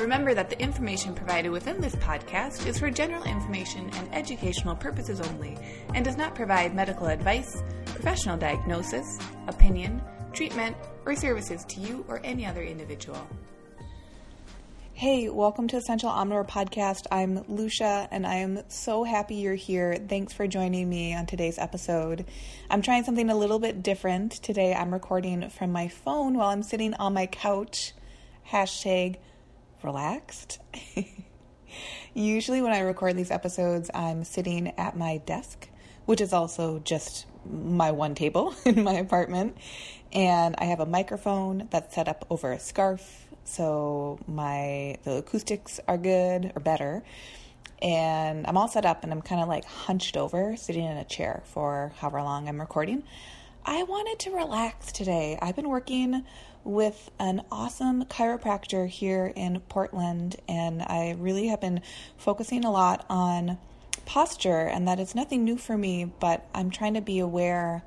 Remember that the information provided within this podcast is for general information and educational purposes only and does not provide medical advice, professional diagnosis, opinion, treatment, or services to you or any other individual. Hey, welcome to Essential Omnivore Podcast. I'm Lucia and I am so happy you're here. Thanks for joining me on today's episode. I'm trying something a little bit different. Today I'm recording from my phone while I'm sitting on my couch. Hashtag relaxed. Usually, when I record these episodes, I'm sitting at my desk, which is also just my one table in my apartment. And I have a microphone that's set up over a scarf, so my the acoustics are good or better. And I'm all set up and I'm kind of like hunched over, sitting in a chair for however long I'm recording. I wanted to relax today. I've been working with an awesome chiropractor here in Portland, and I really have been focusing a lot on posture, and that is nothing new for me, but I'm trying to be aware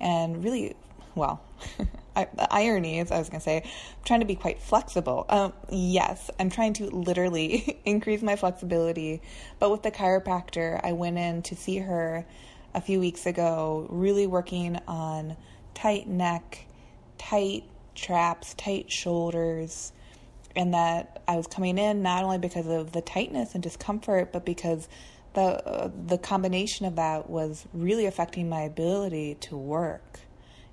and really, well, I, the irony is, I was going to say, I'm trying to be quite flexible. Um, yes, I'm trying to literally increase my flexibility, but with the chiropractor, I went in to see her a few weeks ago, really working on tight neck, tight traps, tight shoulders, and that I was coming in not only because of the tightness and discomfort, but because the uh, the combination of that was really affecting my ability to work,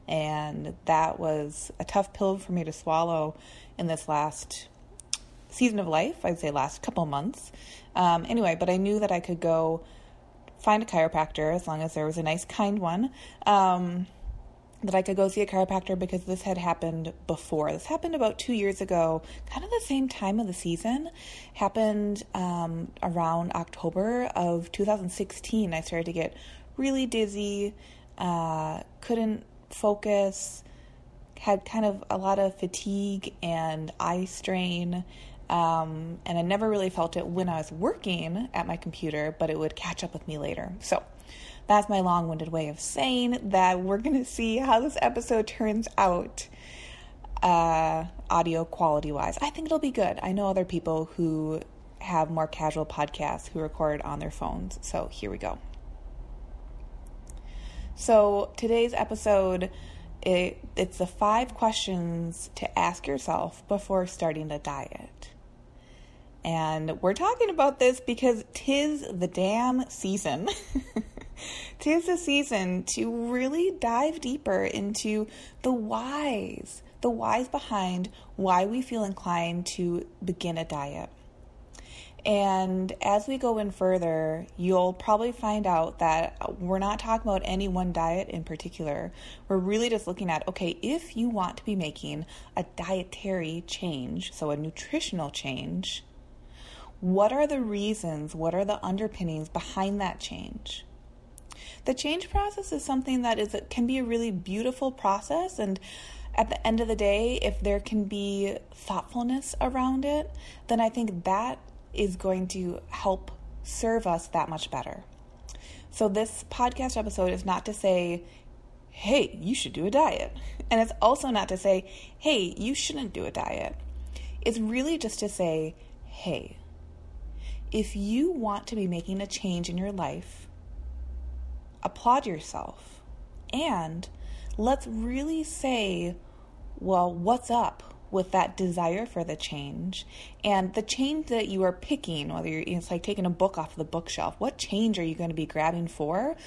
and that was a tough pill for me to swallow in this last season of life. I'd say last couple months. Um, anyway, but I knew that I could go find a chiropractor as long as there was a nice, kind one. Um, that I could go see a chiropractor because this had happened before. This happened about two years ago, kind of the same time of the season. Happened um, around October of 2016. I started to get really dizzy, uh, couldn't focus, had kind of a lot of fatigue and eye strain. Um, and I never really felt it when I was working at my computer, but it would catch up with me later. So, that's my long winded way of saying that we're going to see how this episode turns out uh, audio quality wise. I think it'll be good. I know other people who have more casual podcasts who record on their phones. So here we go. So today's episode. It, it's the five questions to ask yourself before starting a diet. And we're talking about this because tis the damn season. tis the season to really dive deeper into the whys, the whys behind why we feel inclined to begin a diet. And as we go in further, you'll probably find out that we're not talking about any one diet in particular. We're really just looking at okay, if you want to be making a dietary change, so a nutritional change, what are the reasons, what are the underpinnings behind that change? The change process is something that is can be a really beautiful process and at the end of the day if there can be thoughtfulness around it then i think that is going to help serve us that much better. So this podcast episode is not to say hey you should do a diet. And it's also not to say hey you shouldn't do a diet. It's really just to say hey if you want to be making a change in your life applaud yourself. And let's really say, well, what's up with that desire for the change and the change that you are picking, whether you're, it's like taking a book off the bookshelf. What change are you going to be grabbing for?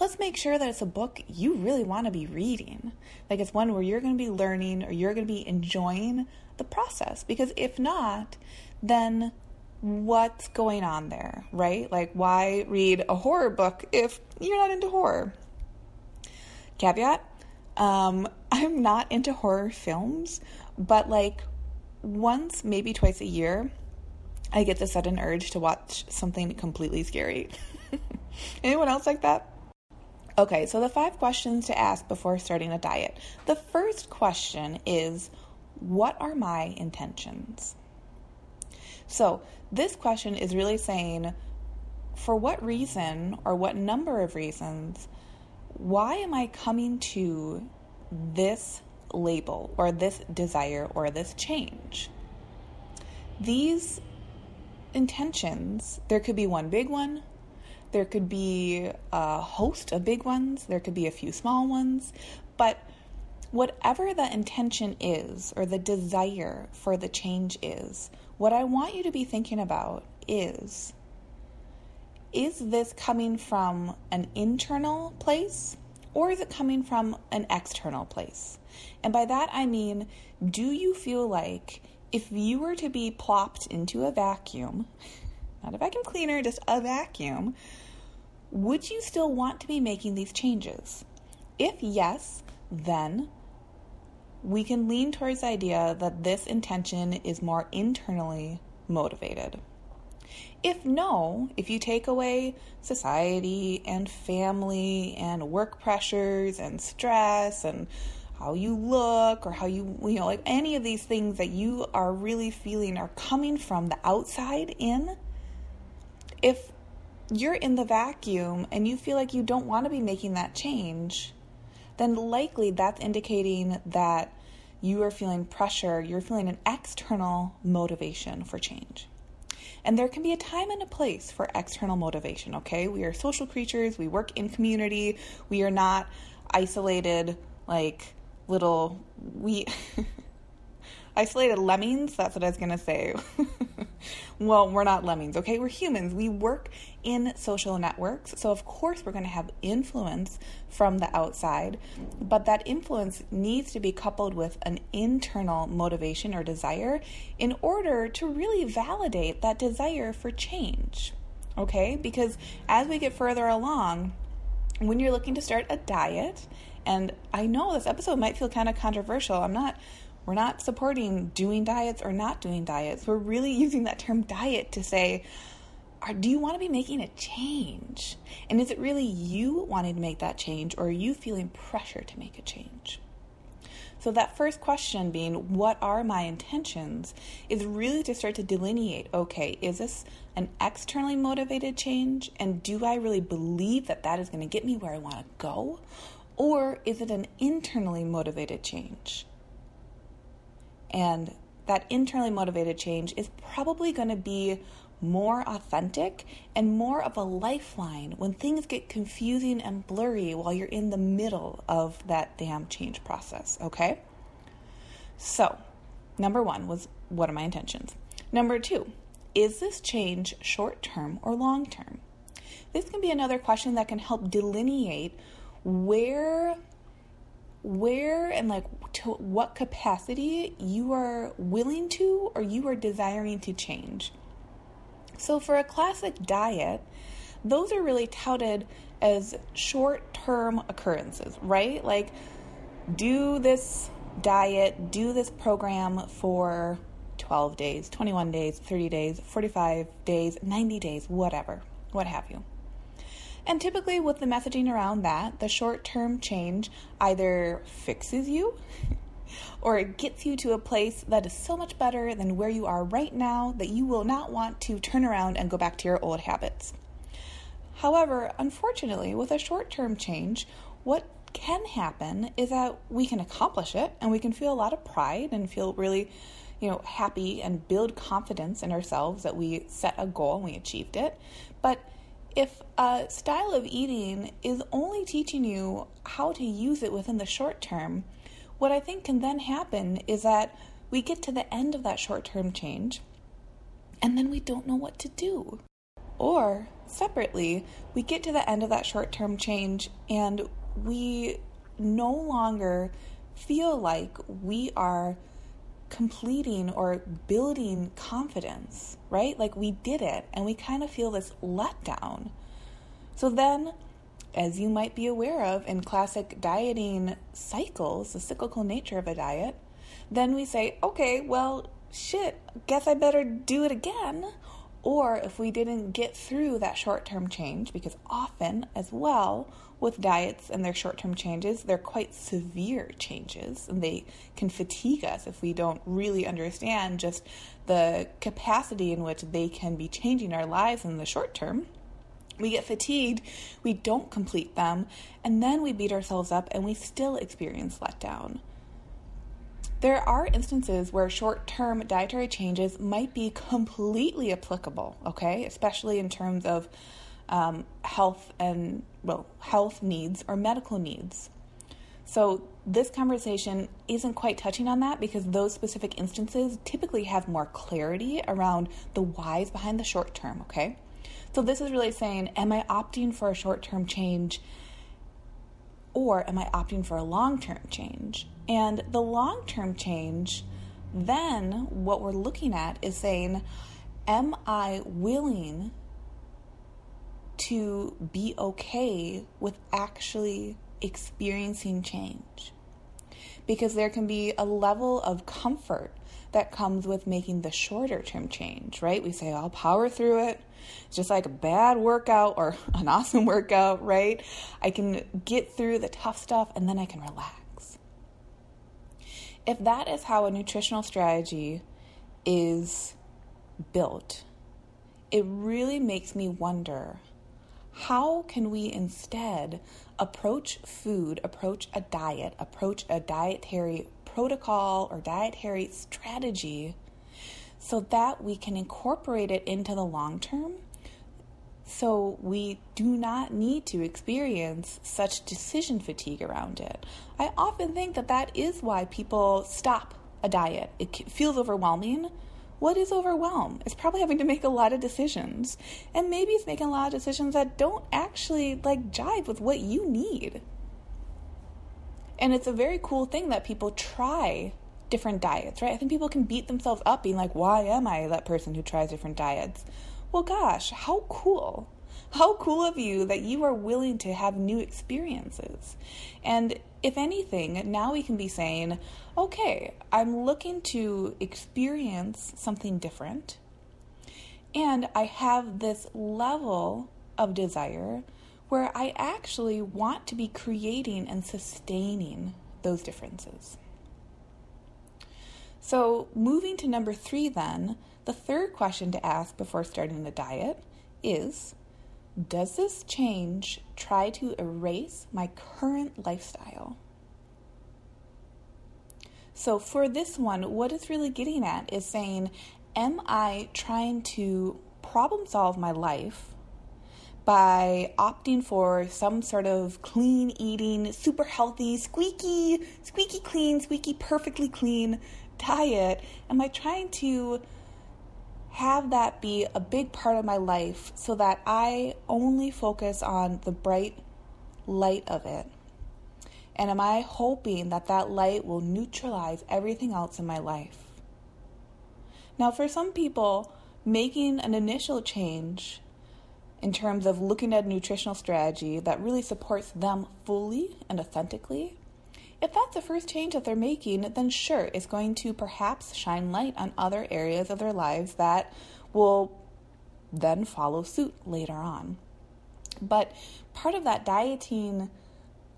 Let's make sure that it's a book you really want to be reading. Like it's one where you're going to be learning or you're going to be enjoying the process. Because if not, then what's going on there, right? Like, why read a horror book if you're not into horror? Caveat um, I'm not into horror films, but like once, maybe twice a year, I get the sudden urge to watch something completely scary. Anyone else like that? Okay, so the five questions to ask before starting a diet. The first question is What are my intentions? So, this question is really saying, For what reason or what number of reasons, why am I coming to this label or this desire or this change? These intentions, there could be one big one, there could be a host of big ones, there could be a few small ones, but whatever the intention is or the desire for the change is, what I want you to be thinking about is is this coming from an internal place or is it coming from an external place? And by that I mean, do you feel like if you were to be plopped into a vacuum, not a vacuum cleaner, just a vacuum, would you still want to be making these changes? If yes, then we can lean towards the idea that this intention is more internally motivated. If no, if you take away society and family and work pressures and stress and how you look or how you, you know, like any of these things that you are really feeling are coming from the outside in, if you're in the vacuum and you feel like you don't want to be making that change, then likely that's indicating that you are feeling pressure, you're feeling an external motivation for change. And there can be a time and a place for external motivation, okay? We are social creatures, we work in community, we are not isolated like little we isolated lemmings, that's what I was going to say. well, we're not lemmings, okay? We're humans. We work in social networks. So, of course, we're going to have influence from the outside, but that influence needs to be coupled with an internal motivation or desire in order to really validate that desire for change, okay? Because as we get further along, when you're looking to start a diet, and I know this episode might feel kind of controversial. I'm not we're not supporting doing diets or not doing diets. We're really using that term diet to say, are, do you want to be making a change? And is it really you wanting to make that change or are you feeling pressure to make a change? So, that first question being, what are my intentions, is really to start to delineate okay, is this an externally motivated change? And do I really believe that that is going to get me where I want to go? Or is it an internally motivated change? And that internally motivated change is probably going to be more authentic and more of a lifeline when things get confusing and blurry while you're in the middle of that damn change process, okay? So, number one was what are my intentions? Number two, is this change short term or long term? This can be another question that can help delineate where where and like to what capacity you are willing to or you are desiring to change. So, for a classic diet, those are really touted as short term occurrences, right? Like, do this diet, do this program for 12 days, 21 days, 30 days, 45 days, 90 days, whatever, what have you. And typically, with the messaging around that, the short term change either fixes you or it gets you to a place that is so much better than where you are right now that you will not want to turn around and go back to your old habits. However, unfortunately, with a short term change, what can happen is that we can accomplish it and we can feel a lot of pride and feel really you know happy and build confidence in ourselves that we set a goal and we achieved it but if a style of eating is only teaching you how to use it within the short term, what I think can then happen is that we get to the end of that short term change and then we don't know what to do. Or separately, we get to the end of that short term change and we no longer feel like we are completing or building confidence, right? Like we did it and we kind of feel this letdown. So then, as you might be aware of in classic dieting cycles, the cyclical nature of a diet, then we say, okay, well, shit, guess I better do it again. Or if we didn't get through that short term change, because often as well with diets and their short term changes, they're quite severe changes and they can fatigue us if we don't really understand just the capacity in which they can be changing our lives in the short term. We get fatigued, we don't complete them, and then we beat ourselves up and we still experience letdown. There are instances where short term dietary changes might be completely applicable, okay, especially in terms of um, health and, well, health needs or medical needs. So, this conversation isn't quite touching on that because those specific instances typically have more clarity around the whys behind the short term, okay? So, this is really saying, am I opting for a short term change or am I opting for a long term change? And the long term change, then what we're looking at is saying, am I willing to be okay with actually experiencing change? Because there can be a level of comfort that comes with making the shorter term change, right? We say, I'll power through it. It's just like a bad workout or an awesome workout, right? I can get through the tough stuff and then I can relax. If that is how a nutritional strategy is built, it really makes me wonder how can we instead approach food, approach a diet, approach a dietary protocol or dietary strategy so that we can incorporate it into the long term so we do not need to experience such decision fatigue around it. I often think that that is why people stop a diet. It feels overwhelming. What is overwhelm? It's probably having to make a lot of decisions. And maybe it's making a lot of decisions that don't actually like jive with what you need. And it's a very cool thing that people try different diets, right? I think people can beat themselves up being like, why am I that person who tries different diets? Well, gosh, how cool. How cool of you that you are willing to have new experiences. And if anything, now we can be saying, okay, I'm looking to experience something different. And I have this level of desire where I actually want to be creating and sustaining those differences. So, moving to number three, then, the third question to ask before starting a diet is Does this change try to erase my current lifestyle? So, for this one, what it's really getting at is saying, Am I trying to problem solve my life by opting for some sort of clean eating, super healthy, squeaky, squeaky clean, squeaky perfectly clean diet? Am I trying to have that be a big part of my life so that I only focus on the bright light of it? And am I hoping that that light will neutralize everything else in my life? Now, for some people, making an initial change in terms of looking at a nutritional strategy that really supports them fully and authentically, if that's the first change that they're making, then sure, it's going to perhaps shine light on other areas of their lives that will then follow suit later on. But part of that dieting,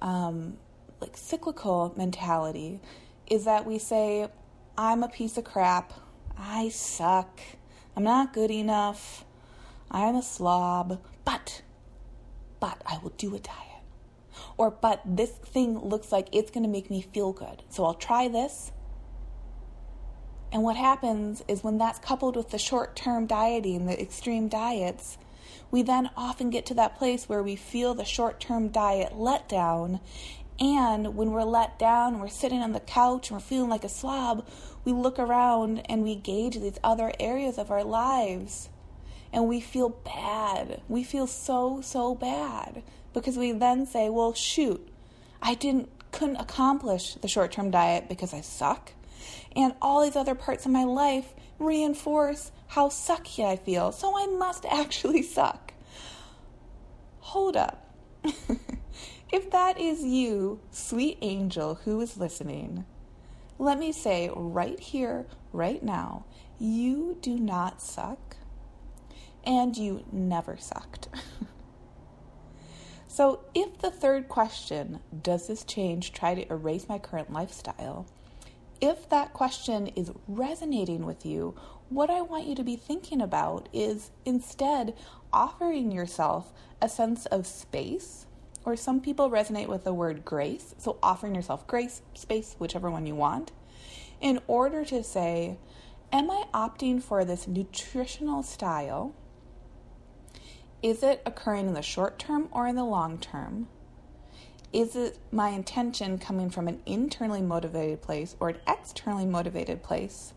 um, like cyclical mentality, is that we say, I'm a piece of crap, I suck, I'm not good enough, I'm a slob, but, but I will do a diet. Or, but this thing looks like it's going to make me feel good. So I'll try this. And what happens is when that's coupled with the short term dieting, the extreme diets, we then often get to that place where we feel the short term diet let down. And when we're let down, we're sitting on the couch and we're feeling like a slob, we look around and we gauge these other areas of our lives and we feel bad. We feel so, so bad because we then say, well, shoot, I didn't couldn't accomplish the short-term diet because I suck. And all these other parts of my life reinforce how sucky I feel. So I must actually suck. Hold up. if that is you, sweet angel who is listening, let me say right here, right now, you do not suck and you never sucked. so, if the third question, does this change try to erase my current lifestyle? If that question is resonating with you, what I want you to be thinking about is instead offering yourself a sense of space, or some people resonate with the word grace, so offering yourself grace, space, whichever one you want, in order to say, Am I opting for this nutritional style? Is it occurring in the short term or in the long term? Is it my intention coming from an internally motivated place or an externally motivated place?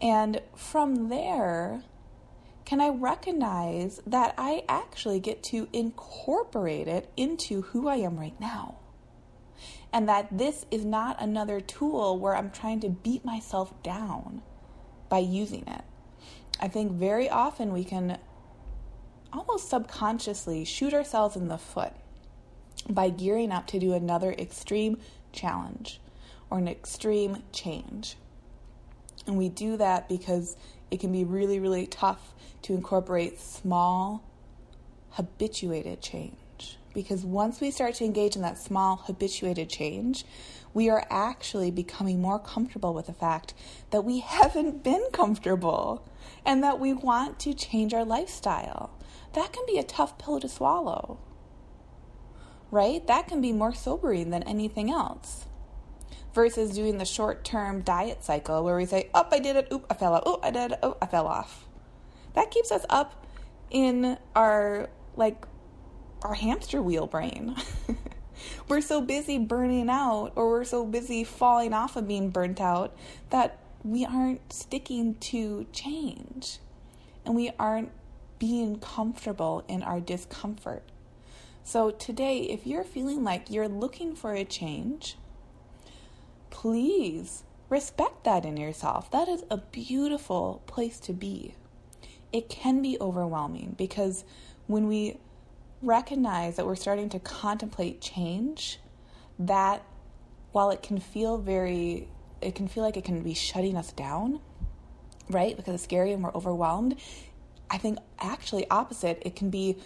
And from there, can I recognize that I actually get to incorporate it into who I am right now? And that this is not another tool where I'm trying to beat myself down by using it. I think very often we can almost subconsciously shoot ourselves in the foot by gearing up to do another extreme challenge or an extreme change. And we do that because it can be really, really tough to incorporate small, habituated change. Because once we start to engage in that small, habituated change, we are actually becoming more comfortable with the fact that we haven't been comfortable and that we want to change our lifestyle. That can be a tough pill to swallow, right? That can be more sobering than anything else. Versus doing the short term diet cycle where we say, Oh, I did it, oop, I fell off, oh, I did it, oh, I fell off. That keeps us up in our, like, our hamster wheel brain. we're so busy burning out or we're so busy falling off of being burnt out that we aren't sticking to change and we aren't being comfortable in our discomfort. So, today, if you're feeling like you're looking for a change, please respect that in yourself. That is a beautiful place to be. It can be overwhelming because when we recognize that we're starting to contemplate change, that while it can feel very, it can feel like it can be shutting us down, right? Because it's scary and we're overwhelmed. I think actually opposite, it can be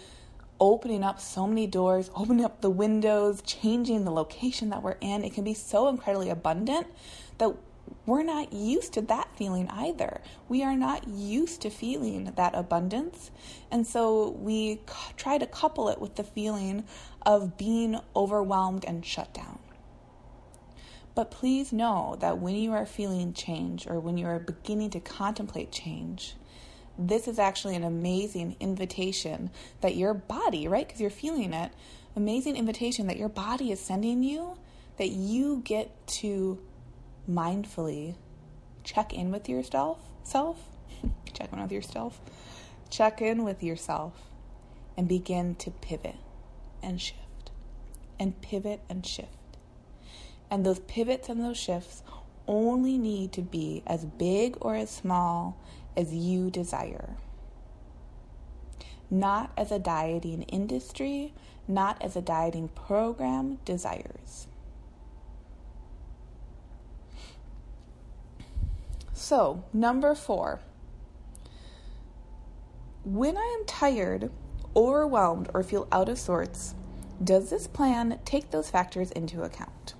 opening up so many doors, opening up the windows, changing the location that we're in. It can be so incredibly abundant that we're not used to that feeling either. We are not used to feeling that abundance. And so we try to couple it with the feeling of being overwhelmed and shut down. But please know that when you are feeling change or when you are beginning to contemplate change, this is actually an amazing invitation that your body, right? Because you're feeling it, amazing invitation that your body is sending you that you get to mindfully check in with yourself, self, check in with yourself, check in with yourself and begin to pivot and shift and pivot and shift. And those pivots and those shifts only need to be as big or as small as you desire. Not as a dieting industry, not as a dieting program desires. So, number four. When I am tired, overwhelmed, or feel out of sorts, does this plan take those factors into account?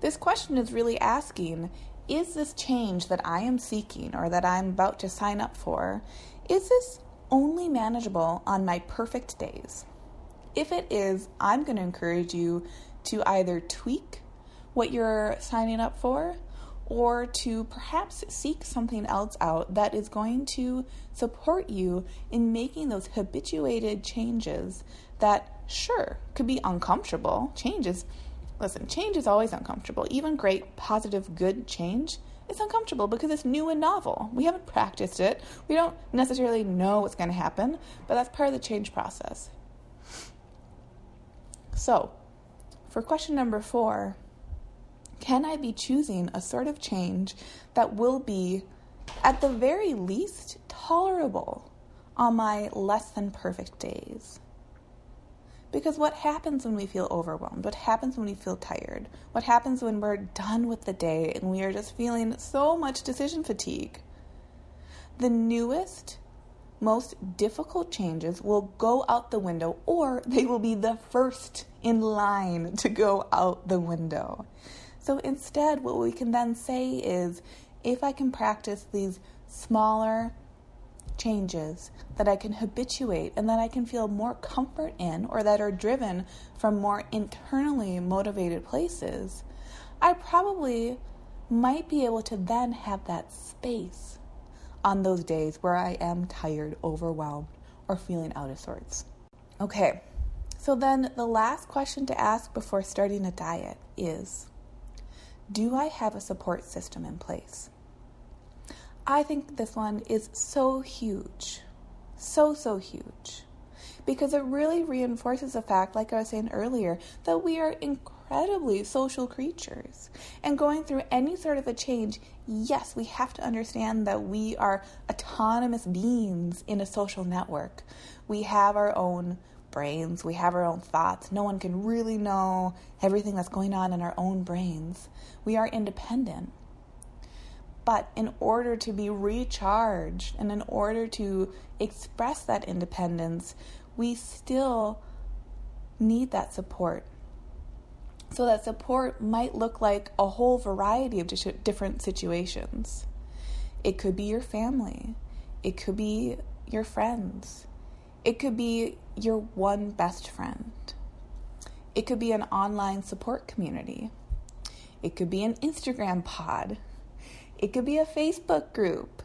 This question is really asking is this change that I am seeking or that I'm about to sign up for, is this only manageable on my perfect days? If it is, I'm going to encourage you to either tweak what you're signing up for or to perhaps seek something else out that is going to support you in making those habituated changes that, sure, could be uncomfortable. Changes, listen, change is always uncomfortable. Even great, positive, good change is uncomfortable because it's new and novel. We haven't practiced it, we don't necessarily know what's going to happen, but that's part of the change process. So, for question number four, can I be choosing a sort of change that will be, at the very least, tolerable on my less than perfect days? Because what happens when we feel overwhelmed? What happens when we feel tired? What happens when we're done with the day and we are just feeling so much decision fatigue? The newest, most difficult changes will go out the window or they will be the first in line to go out the window. So instead, what we can then say is if I can practice these smaller changes that I can habituate and that I can feel more comfort in or that are driven from more internally motivated places, I probably might be able to then have that space on those days where I am tired, overwhelmed, or feeling out of sorts. Okay, so then the last question to ask before starting a diet is Do I have a support system in place? I think this one is so huge. So, so huge. Because it really reinforces the fact, like I was saying earlier, that we are incredibly social creatures. And going through any sort of a change, yes, we have to understand that we are autonomous beings in a social network. We have our own brains, we have our own thoughts. No one can really know everything that's going on in our own brains. We are independent. But in order to be recharged and in order to express that independence, we still need that support. So, that support might look like a whole variety of different situations. It could be your family, it could be your friends, it could be your one best friend, it could be an online support community, it could be an Instagram pod it could be a Facebook group.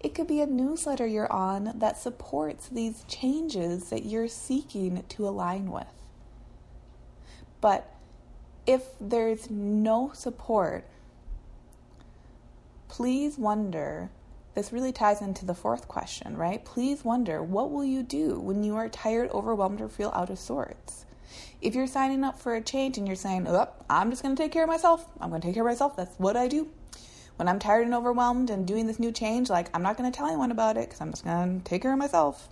It could be a newsletter you're on that supports these changes that you're seeking to align with. But if there's no support, please wonder. This really ties into the fourth question, right? Please wonder what will you do when you are tired, overwhelmed, or feel out of sorts? If you're signing up for a change and you're saying, oh, I'm just going to take care of myself, I'm going to take care of myself, that's what I do when I'm tired and overwhelmed and doing this new change, like I'm not going to tell anyone about it because I'm just going to take care of myself.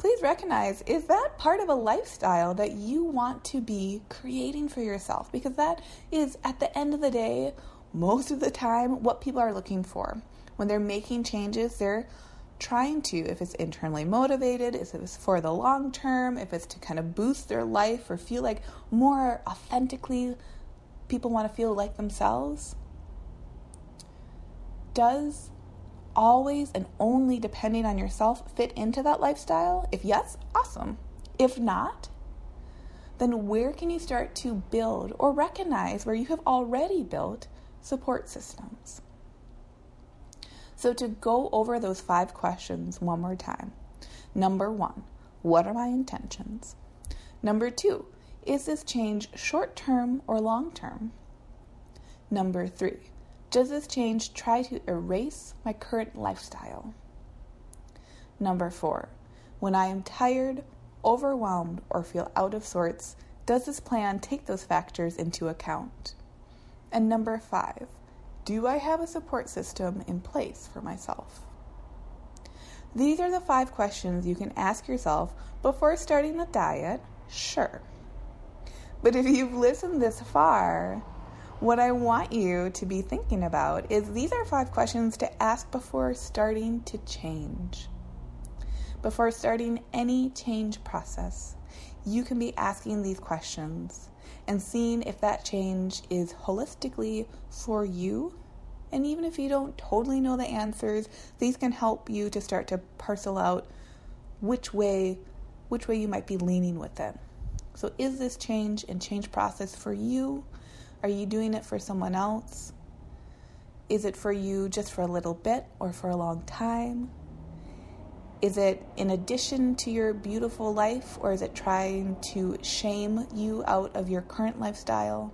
Please recognize is that part of a lifestyle that you want to be creating for yourself? Because that is, at the end of the day, most of the time what people are looking for. When they're making changes, they're trying to, if it's internally motivated, if it's for the long term, if it's to kind of boost their life or feel like more authentically people want to feel like themselves, does always and only depending on yourself fit into that lifestyle? If yes, awesome. If not, then where can you start to build or recognize where you have already built support systems? So, to go over those five questions one more time. Number one, what are my intentions? Number two, is this change short term or long term? Number three, does this change try to erase my current lifestyle? Number four, when I am tired, overwhelmed, or feel out of sorts, does this plan take those factors into account? And number five, do I have a support system in place for myself? These are the five questions you can ask yourself before starting the diet, sure. But if you've listened this far, what I want you to be thinking about is these are five questions to ask before starting to change. Before starting any change process, you can be asking these questions and seeing if that change is holistically for you. And even if you don't totally know the answers, these can help you to start to parcel out which way which way you might be leaning with it. So is this change and change process for you? Are you doing it for someone else? Is it for you just for a little bit or for a long time? Is it in addition to your beautiful life or is it trying to shame you out of your current lifestyle?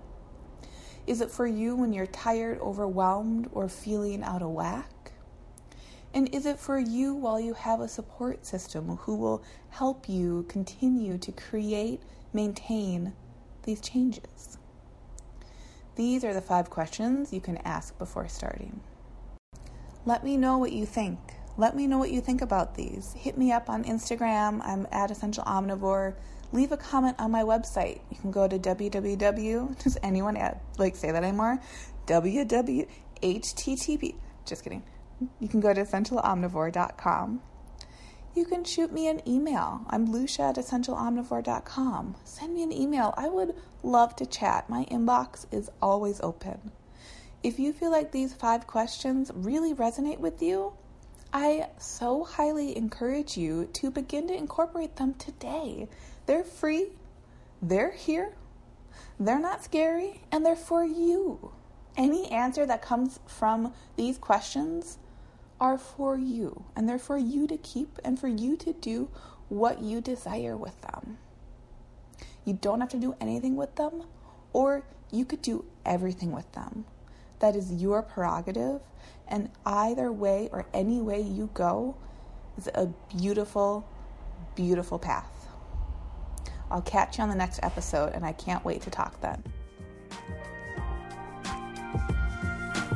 Is it for you when you're tired, overwhelmed, or feeling out of whack? And is it for you while you have a support system who will help you continue to create, maintain these changes? These are the five questions you can ask before starting. Let me know what you think. Let me know what you think about these. Hit me up on Instagram. I'm at Essential Omnivore. Leave a comment on my website. You can go to www. Does anyone add, like say that anymore? www.http. Just kidding. You can go to essentialomnivore.com you can shoot me an email. I'm Lucia at essentialomnivore.com. Send me an email. I would love to chat. My inbox is always open. If you feel like these five questions really resonate with you, I so highly encourage you to begin to incorporate them today. They're free, they're here, they're not scary, and they're for you. Any answer that comes from these questions are for you, and they're for you to keep and for you to do what you desire with them. You don't have to do anything with them, or you could do everything with them. That is your prerogative, and either way or any way you go is a beautiful, beautiful path. I'll catch you on the next episode, and I can't wait to talk then.